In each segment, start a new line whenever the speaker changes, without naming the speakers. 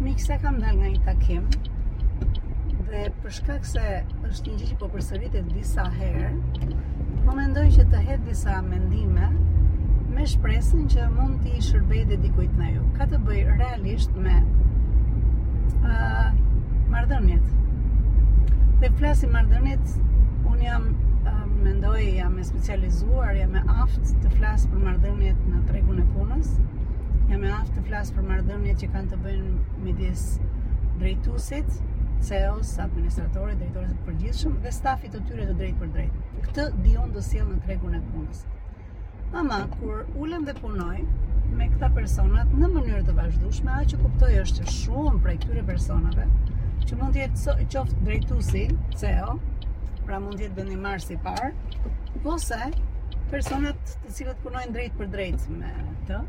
Miq, sa kam dalë nga një takim dhe për shkak se është një gjë që po përsëritet disa herë, po mendoj që të hedh disa mendime me shpresën që mund t'i shërbejë dhe dikujt nga ju. Ka të bëjë realisht me uh, marrëdhëniet dhe flasim marrëdhëniet unë jam uh, mendoj jam e specializuar jam e aftë të flas për marrëdhëniet në tregun e punës jam e aftë të flas për marrëdhëniet që kanë të bëjnë midis drejtuesit CEO-s, administratorit, drejtorit të përgjithshëm dhe stafit të tyre të drejtpërdrejtë. Këtë di unë të sjell në tregun e punës. Ama, kur ulem dhe punoj me këta personat në mënyrë të vazhdueshme, ajo që kuptoj është që shumë prej këtyre personave, që mund të jetë qoftë drejtuesi CEO, pra mund të jetë vendimmarrësi i parë, ose personat të cilët punojnë drejtpërdrejt me të,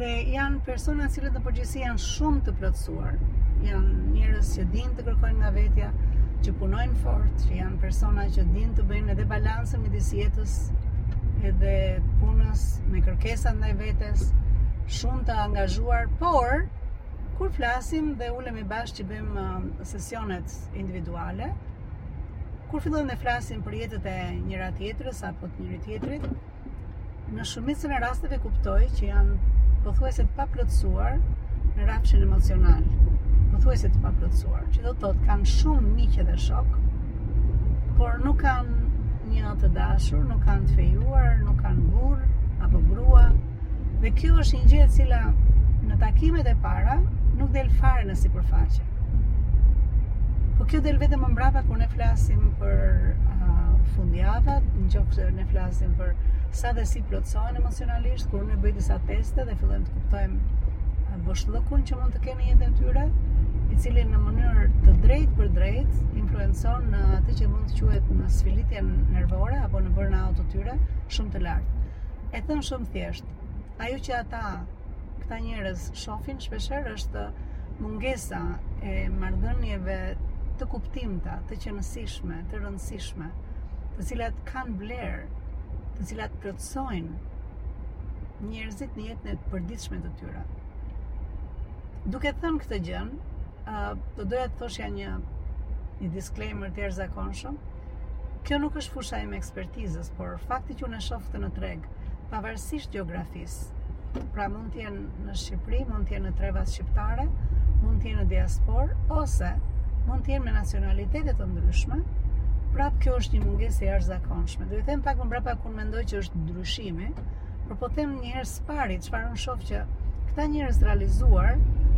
dhe janë persona të cilët në përgjithësi janë shumë të plotësuar. Janë njerëz që dinë të kërkojnë nga vetja, që punojnë fort, që janë persona që dinë të bëjnë edhe balancën midis jetës edhe punës me kërkesat ndaj vetes, shumë të angazhuar, por kur flasim dhe ulemi bashkë që bëjmë um, sesionet individuale, kur fillojmë të flasim për jetët e njëra-tjetrës apo të njëri-tjetrit, në shumicën e rasteve kuptoj që janë pothuajse të paplotësuar në rrafshin emocional. Pothuajse të paplotësuar, që do të thotë kanë shumë miq dhe shokë, por nuk kanë një të dashur, nuk kanë të fejuar, nuk kanë burrë apo grua. Dhe kjo është një gjë e cila në takimet e para nuk del fare në sipërfaqe. Po kjo del vetëm më mbrapa kur ne flasim për uh, fundjavat, në qoftë se ne flasim për sa dhe si plotësohen emocionalisht, kur ne bëjmë disa teste dhe fillojmë të kuptojmë boshllëkun që mund të kenë në jetën e tyre, i cili në mënyrë të drejtpërdrejtë influencon në atë që mund të quhet në sfilitjen nervore apo në burnout të tyre shumë të lartë. E thënë shumë thjesht, Ajo që ata këta njerëz shofin shpeshherë është mungesa e marrëdhënieve të kuptimta, të qenësishme, të rëndësishme, të cilat kanë vlerë, të cilat plotësojnë njerëzit në jetën e përditshme të tyre. Duke thënë këtë gjënë, do doja të thoshja një një disclaimer të jashtëzakonshëm, Kjo nuk është fusha ime ekspertizës, por fakti që unë e shoh këtë në treg, pavarësisht gjeografisë, pra mund të jenë në Shqipëri, mund të jenë në trevat shqiptare, mund të jenë në diasporë ose mund të jenë me nacionalitete të ndryshme, prap kjo është një mungesë e jashtëzakonshme. Do e them pak më brapa kur mendoj që është ndryshimi, Por po them një herë së pari, çfarë unë shoh që këta njerëz të realizuar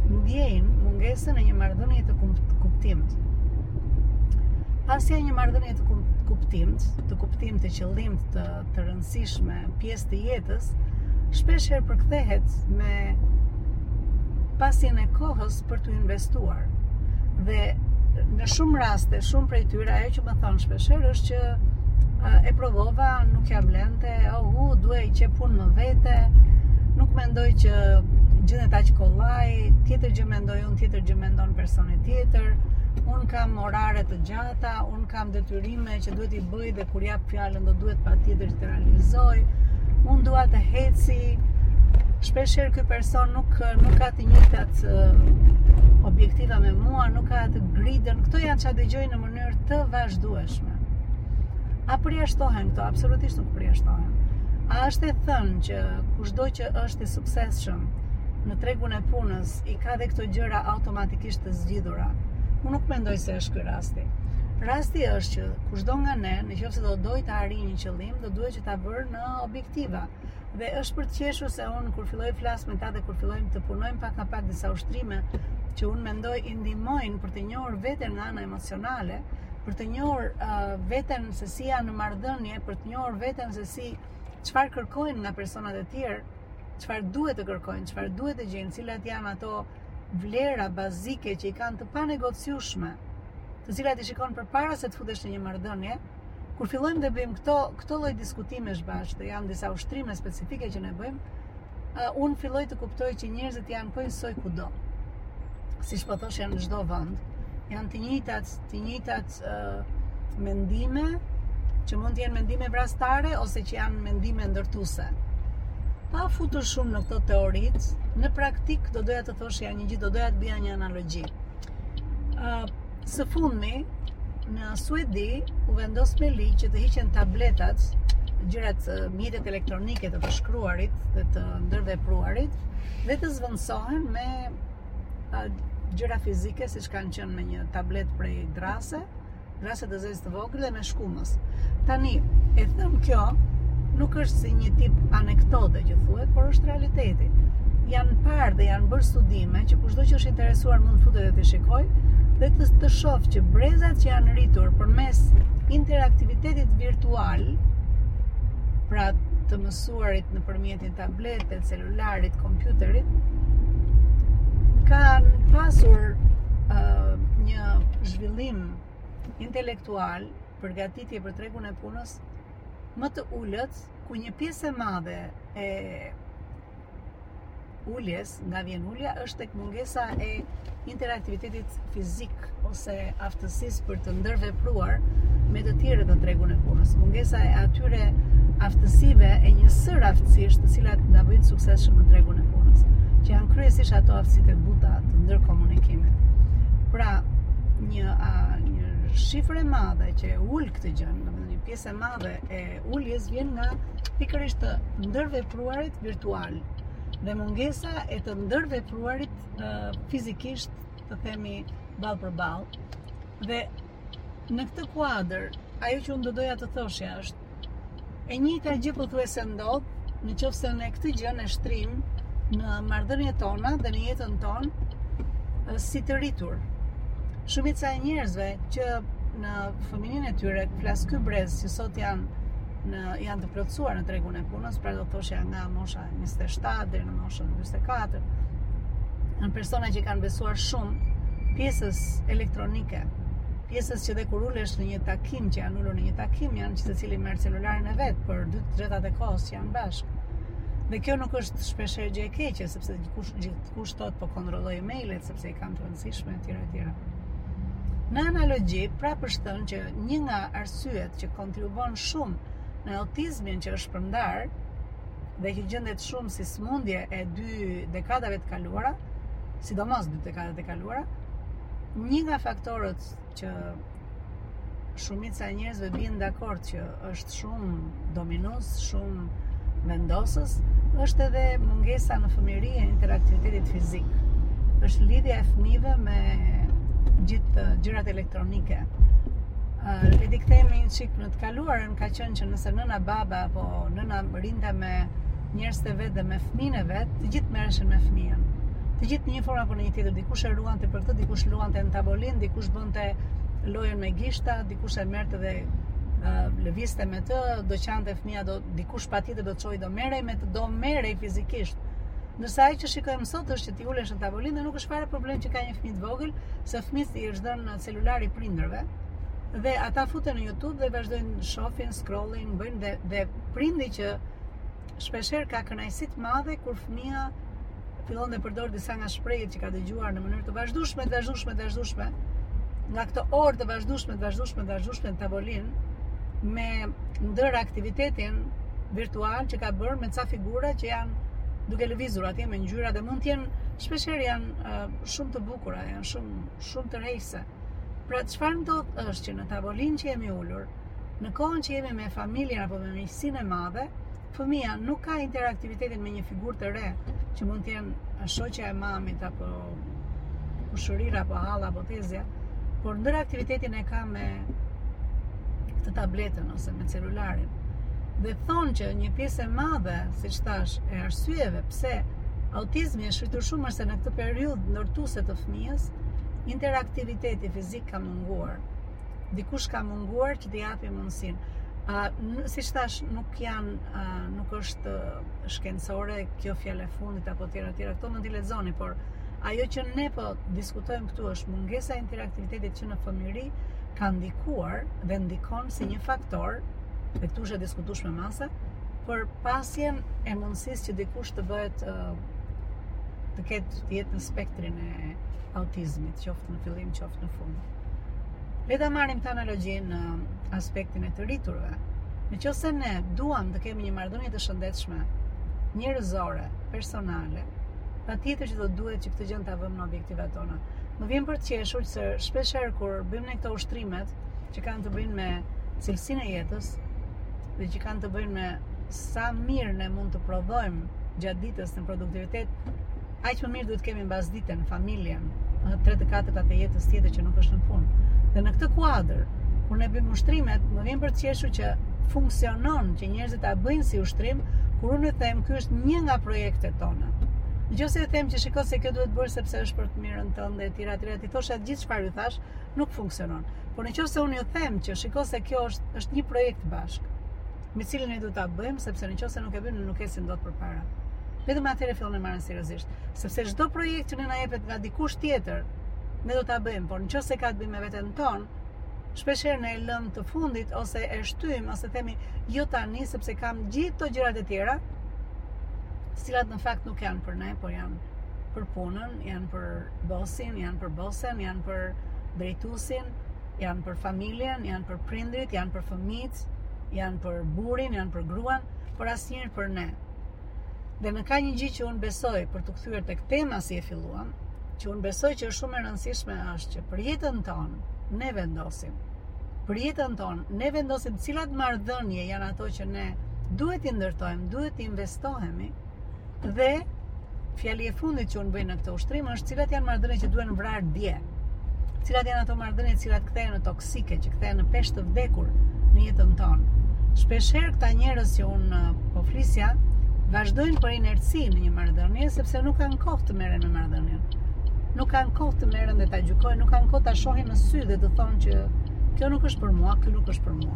ndjejnë mungesën e një marrëdhënie të kuptimtë. Pasja e një marrëdhënie të kuptimtë, të kuptimtë të qëllimtë të, të rëndësishme, pjesë të jetës, shpesh herë përkthehet me pasjen e kohës për të investuar. Dhe në shumë raste, shumë prej Por ajo që më thonë shpeshherë është që e provova, nuk ia vlente, oh, uh, duhej qe punë më vete. Nuk mendoj që gjendet aq kollaj, tjetër gjë mendoj unë, tjetër gjë mendon personi tjetër. Unë kam orare të gjata, unë kam detyrime që duhet t'i bëj dhe kur jap fjalën do duhet patjetër të realizoj, unë dua të eci, shpesh herë ky person nuk nuk ka të njëjtat objektiva me mua, nuk ka atë gridën. Këto janë çka dëgjoj në mënyrë të vazhdueshme. A përjashtohen këto? Absolutisht nuk përjashtohen. A është e thënë që kushdo që është i suksesshëm në tregun e punës i ka dhe këto gjëra automatikisht të zgjidhura? Unë nuk mendoj se është ky rasti. Rasti është që kushdo nga ne Në qoftë se do të dojë të arrijë një qëllim, do duhet që ta bëjë në objektiva. Dhe është për të qeshur se unë kur filloj flas me ta dhe kur fillojmë të punojmë pak a pak disa ushtrime që unë mendoj i ndihmojnë për të njohur veten nga ana emocionale, për të njohur uh, veten se si janë në marrëdhënie, për të njohur veten se si çfarë kërkojnë nga personat e tjerë, çfarë duhet të kërkojnë, çfarë duhet të gjejnë, cilat janë ato vlera bazike që i kanë të panegociueshme, të cilat i shikon përpara se të futesh në një marrëdhënie, kur fillojmë të bëjmë këto këto lloj diskutimesh bashkë, janë disa ushtrime specifike që ne bëjmë, uh, unë filloj të kuptoj që njerëzit janë po njësoj kudo. Siç po thosh janë në çdo vend. Janë të njëjtat, të njëjtat mendime që mund të jenë mendime vrastare ose që janë mendime ndërtuese. Pa futur shumë në këto teoritë, në praktikë do doja të thoshja një gjë, do doja të bëja një analogji. Ë uh, së fundmi në Suedi u vendos me ligj që të hiqen tabletat, gjërat mjetet elektronike të të shkruarit dhe të ndërvepruarit dhe të zëvendësohen me gjëra fizike siç kanë qenë me një tablet prej drrase, drrase të zezë të vogël dhe me shkumës. Tani, e them kjo, nuk është si një tip anekdote që thuhet, por është realiteti. Janë parë dhe janë bërë studime që kushdo që është interesuar mund të futet dhe të shikojë dhe të të shohë që brezat që janë rritur përmes interaktivitetit virtual, pra të mësuarit nëpërmjet një tablet tabletit, celularit, kompjuterit, kanë pasur uh, një zhvillim intelektual, përgatitje për tregun e punës, më të ulët, ku një pjesë e madhe e uljes, rrugës nga vjen ulja është tek mungesa e interaktivitetit fizik ose aftësisë për të ndërvepruar me të tjerët në tregun e punës. Mungesa e atyre aftësive e një sërë aftësish të cilat të bëjnë të suksesshëm në tregun e punës, që janë kryesisht ato aftësitë e buta të ndërkomunikimit. Pra, një, a, një shifër e madhe që e ul këtë gjënë, një pjesë e madhe e uljes vjen nga pikërisht të ndërvepruarit virtual, dhe mungesa e të ndërvepruarit fizikisht të themi ballë për ballë dhe në këtë kuadër ajo që unë do doja të thoshja është e njëjta gjë pothuajse ndodh në qoftë se ne këtë gjë e shtrijmë në marrëdhëniet tona dhe në jetën tonë si të rritur shumica e njerëzve që në fëmininë e tyre flas ky brez që sot janë në, janë të plotësuar në tregun e punës, pra do të thoshja nga mosha 27 deri në moshën 44. Janë persona që kanë besuar shumë pjesës elektronike, pjesës që dhe kur ulesh në një takim, që janë ulur në një takim, janë që secili merr celularin e vet për dy të tretat e kohës që janë bashkë. Dhe kjo nuk është shpeshherë gjë e keqe, sepse gjithkush, gjithkush thotë po kontrolloj e-mailet, sepse i kam të rëndësishme etj etj. Në analogji, prapë është thënë që një nga arsyet që kontribuon shumë në autizmin që është shpërndarë dhe që gjendet shumë si sëmundje e dy dekadave të kaluara, sidomos dy dekadat e kaluara, një nga faktorët që shumica e njerëzve bien dakord që është shumë dominues, shumë vendosës, është edhe mungesa në fëmijëri e interaktivitetit fizik. Është lidhja e fëmijëve me gjithë gjërat elektronike. Le të kthehemi një çik në të kaluarën, ka qenë që nëse nëna baba apo nëna rrinte me njerëzit e vet dhe me fëmijën e vet, të gjithë merreshin me fëmijën. Të gjithë në një formë apo në një tjetër, dikush e ruante për këtë, dikush luante në tavolinë, dikush bënte lojën me gishta, dikush e merrte dhe lëvizte me të, do qante fëmija, do, dikush patjetër do të çohej, do merrej me të, do merrej fizikisht. Ndërsa ajo që shikojmë sot është që ti ulesh në tavolinë dhe nuk është fare problem që ka një fëmijë të vogël, se fëmijës i është dhënë celulari i prindërve. Dhe ata futen në YouTube dhe vazhdojnë shohin, scrolling, bëjnë dhe dhe prindi që shpeshherë ka kënaqësi të madhe kur fëmija fillon të përdorë disa nga shprehjet që ka dëgjuar në mënyrë të vazhdueshme, të vazhdueshme, të vazhdueshme, nga këto orë të vazhdueshme, të vazhdueshme, të vazhdueshme në tavolinë me ndëraktivitetin virtual që ka bërë me ca figura që janë duke lëvizur atje me ngjyra dhe mund të jenë shpeshherë janë uh, shumë të bukura, janë shumë shumë tërheqëse. Pra çfarë ndodh është që në tavolinë që jemi ulur, Në kohën që jemi me familjen apo me miqësinë e madhe, fëmija nuk ka interaktivitetin me një figurë të re, që mund të jetë shoqja e mamit apo kushërira apo halla apo tezja, por ndëraktivitetin e ka me këtë tabletën ose me celularin. Dhe thonë që një pjesë e madhe, siç thashë, e arsyeve, pse autizmi është rritur shumë është se në këtë periudhë ndërtuese të fëmijës, interaktiviteti fizik ka munguar. dikush ka munguar që t'i japi mundësinë. A, siç thashë, nuk janë, a, nuk është shkencore kjo fjala e fundit apo tjera tjera, këto mund t'i lexoni, por ajo që ne po diskutojmë këtu është mungesa e interaktivitetit që në fëmijëri ka ndikuar dhe ndikon si një faktor, dhe këtu është e diskutueshme masa, për pasjen e mundësisë që dikush të bëhet të ketë të jetë në spektrin e autizmit, qoftë në fillim, qoftë në fund. Le ta marrim këtë analogjinë në aspektin e të rriturve. Në qoftë se ne duam të kemi një marrëdhënie të shëndetshme, njerëzore, personale, patjetër që do duhet që këtë gjënë ta vëmë në objektivat tona. Më vjen për të qeshur që shpeshherë kur bëjmë ne këto ushtrimet që kanë të bëjnë me cilësinë e jetës dhe që kanë të bëjnë me sa mirë ne mund të prodhojmë gjatë ditës në produktivitet Aq më mirë duhet të kemi mbasditen, familjen, në tre të katërtat e jetës tjetër që nuk është në punë. Dhe në këtë kuadër, kur ne bëjmë ushtrimet, më vjen për të qeshur që funksionon që njerëzit ta bëjnë si ushtrim, kur unë i them, ky është një nga projektet tona. Në qoftë se i them që shiko se kjo duhet bërë sepse është për të mirën tënde e tjera tjera, t'i thosha gjithë çfarë ju thashë, nuk funksionon. Por në qoftë se unë ju them që shiko se kjo është, është një projekt bashkë, me të cilin ne duhet ta bëjmë, sepse në qoftë se nuk e bëjmë, nuk ecim dot përpara. Vetëm atëherë fillon e marrim seriozisht, sepse çdo projekt që ne na jepet nga dikush tjetër, ne do ta bëjmë, por në qoftë se ka të bëjë me veten tonë, shpesh herë ne e lëmë të fundit ose e shtyjmë ose themi jo tani sepse kam gjithë këto gjërat e tjera, të cilat në fakt nuk janë për ne, por janë për punën, janë për bosin, janë për bosen, janë për drejtuesin, janë për familjen, janë për prindërit, janë për fëmijët, janë për burrin, janë për gruan, por asnjëherë për ne. Dhe në ka një gjë që unë besoj për t'u kthyer tek tema si e filluam, që unë besoj që është shumë e rëndësishme është që për jetën tonë ne vendosim. Për jetën tonë ne vendosim cilat marrëdhënie janë ato që ne duhet t'i ndërtojmë, duhet të investohemi, Dhe fjalia e fundit që unë bëj në këtë ushtrim është cilat janë marrëdhëniet që duhen vrarë dje. Cilat janë ato marrëdhënie të cilat kthehen në toksike, që kthehen në peshë të vdekur në jetën tonë. Shpesh herë këta njerëz që unë uh, po flisja vazhdojnë për inerci në një marrëdhënie sepse nuk kanë kohë të merren me marrëdhënien. Nuk kanë kohë të merren dhe ta gjykojnë, nuk kanë kohë ta shohin në sy dhe të thonë që kjo nuk është për mua, kjo nuk është për mua.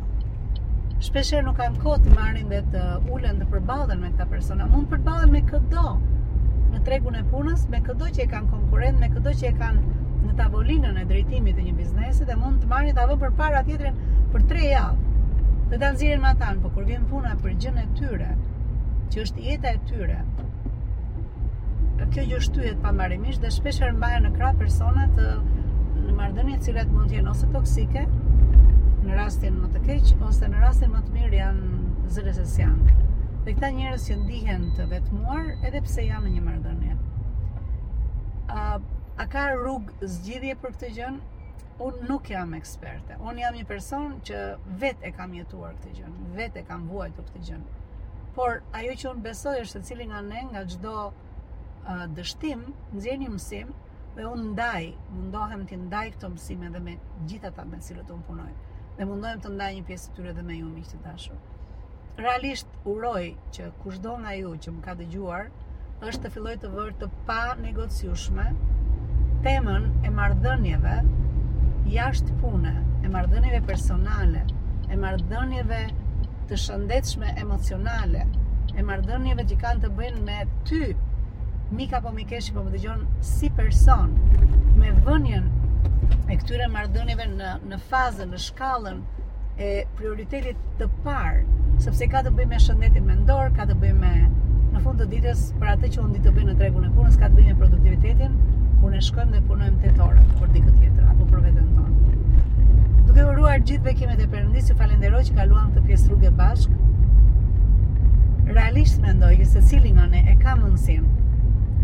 shpeshherë nuk kanë kohë t'i marrin dhe të ulen dhe përballen me këta persona. Mund të përballen me këdo në tregun e punës, me këdo që e kanë konkurent, me këdo që e kanë në tavolinën e drejtimit të një biznesi dhe mund të marrin ta vënë përpara tjetrin për 3 javë. Dhe ta nxjerrin matanë, por kur vjen puna për gjënë e tyre, që është jeta e tyre, kjo gjë shtyhet pambarimisht dhe shpesh herë mbahen në krah personat në marrëdhënie të cilat mund të jenë ose toksike në rastin më të keq ose në rastin më të mirë janë zëre se s'janë. Dhe këta njerëz që ndihen të vetmuar edhe pse janë në një marrëdhënie. A a ka rrugëzgjidhje për këtë gjë? Unë nuk jam eksperte. Unë jam një person që vetë e kam jetuar këtë gjë, vetë e kam vuajtur këtë gjë. Por ajo që unë besoj është secili nga ne, nga çdo uh, dështim, nxjerr një mësim dhe unë ndaj, mundohem t'i ndaj këto mësime dhe me të gjithë ata me të cilët unë punoj. Dhe mundohem të ndaj një pjesë të tyre dhe me ju miq të dashur. realisht uroj që kushdo nga ju që më ka dëgjuar është të fillojë të vërë të panegociueshme temën e marrëdhënieve jashtë pune, e marrëdhënieve personale, e marrëdhënieve të shëndetshme emocionale, e marrëdhënieve që kanë të bëjnë me ty, mik apo mikeshë që po më dëgjon si person, me vënien e këtyre marrëdhënieve në në fazën, në shkallën e prioritetit të parë, sepse ka të bëjë me shëndetin mendor, ka të bëjë me në fund të ditës për atë që unë di të bëj në tregun e punës, ka të bëjë me produktivitetin, kur ne shkojmë dhe punojmë 8 orë për dikë tjetër apo për veten tonë. Duke uruar gjithë bekimet e Perëndisë, ju falenderoj që kaluam këtë pjesë rruge bashkë. Realisht mendoj që secili nga ne e ka mundësinë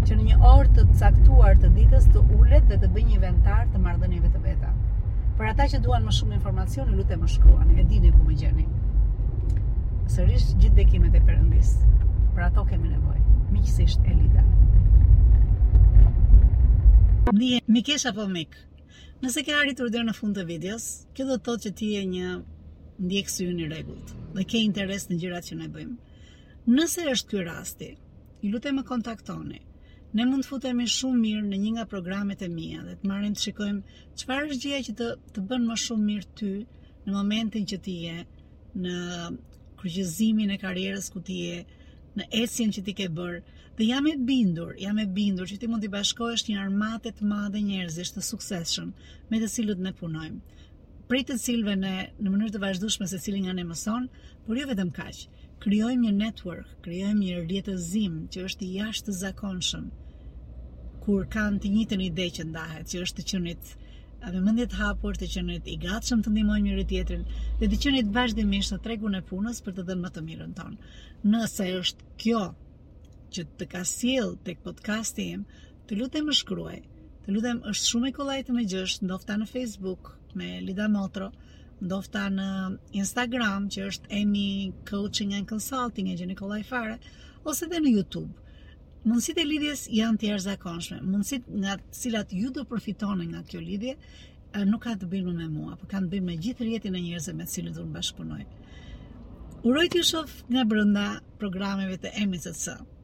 që në një orë të caktuar të ditës të ulet dhe të bëjë një inventar të marrëdhënieve të veta. Për ata që duan më shumë informacion, ju lutem më shkruani, e dini ku më gjeni. Sërish gjithë bekimet e Perëndisë. Për ato kemi nevojë. Miqësisht Elida. Një mikeshë apo mik? Nëse ke arritur deri në fund të videos, kjo do të thotë që ti je një ndjekës i ynë i rregullt dhe ke interes në gjërat që ne bëjmë. Nëse është ky rasti, ju lutem më kontaktoni. Ne mund të futemi shumë mirë në një nga programet e mia dhe të marrim të shikojmë Çfarë është gjëja që të bën më shumë mirë ty në momentin që ti je në kryqëzimin e karrierës ku ti je, në ecjen që ti ke bërë. Dhe jam e bindur, jam e bindur që ti mund të bashkohesh një armate të madhe njerëzish të suksesshëm me të cilët ne punojmë. Prej të cilëve ne në mënyrë të vazhdueshme secili nga ne mëson, por jo vetëm kaq. krijojmë një network, krijojmë një rrjetëzim që është i jashtëzakonshëm, kur kanë të njëjtën ide që ndahet, që është të qënit me mendje të hapur, të qënit i gatshëm të ndihmojmë njëri-tjetrin, dhe të qënit vazhdimisht në tregun e punës për të dhënë më të mirën tonë. Nëse është kjo që të ka sjellë tek podcasti im, Të lutem më shkruaj. Të lutem është shumë e kollaj të më gjesh, ndofta në Facebook me Elida Motro, ndofta në Instagram që është Emi Coaching and Consulting e gjeni kollaj fare, ose edhe në YouTube. Mundësitë e lidhjes janë të jashtëzakonshme. Mundësitë nga të cilat ju do përfitoni nga kjo lidhje nuk ka të bëjë me mua, por kanë të bëjnë me gjithë rrjetin e njerëzve me të cilët unë bashkëpunoj. Uroj të shoh nga brenda programeve të Emi CC.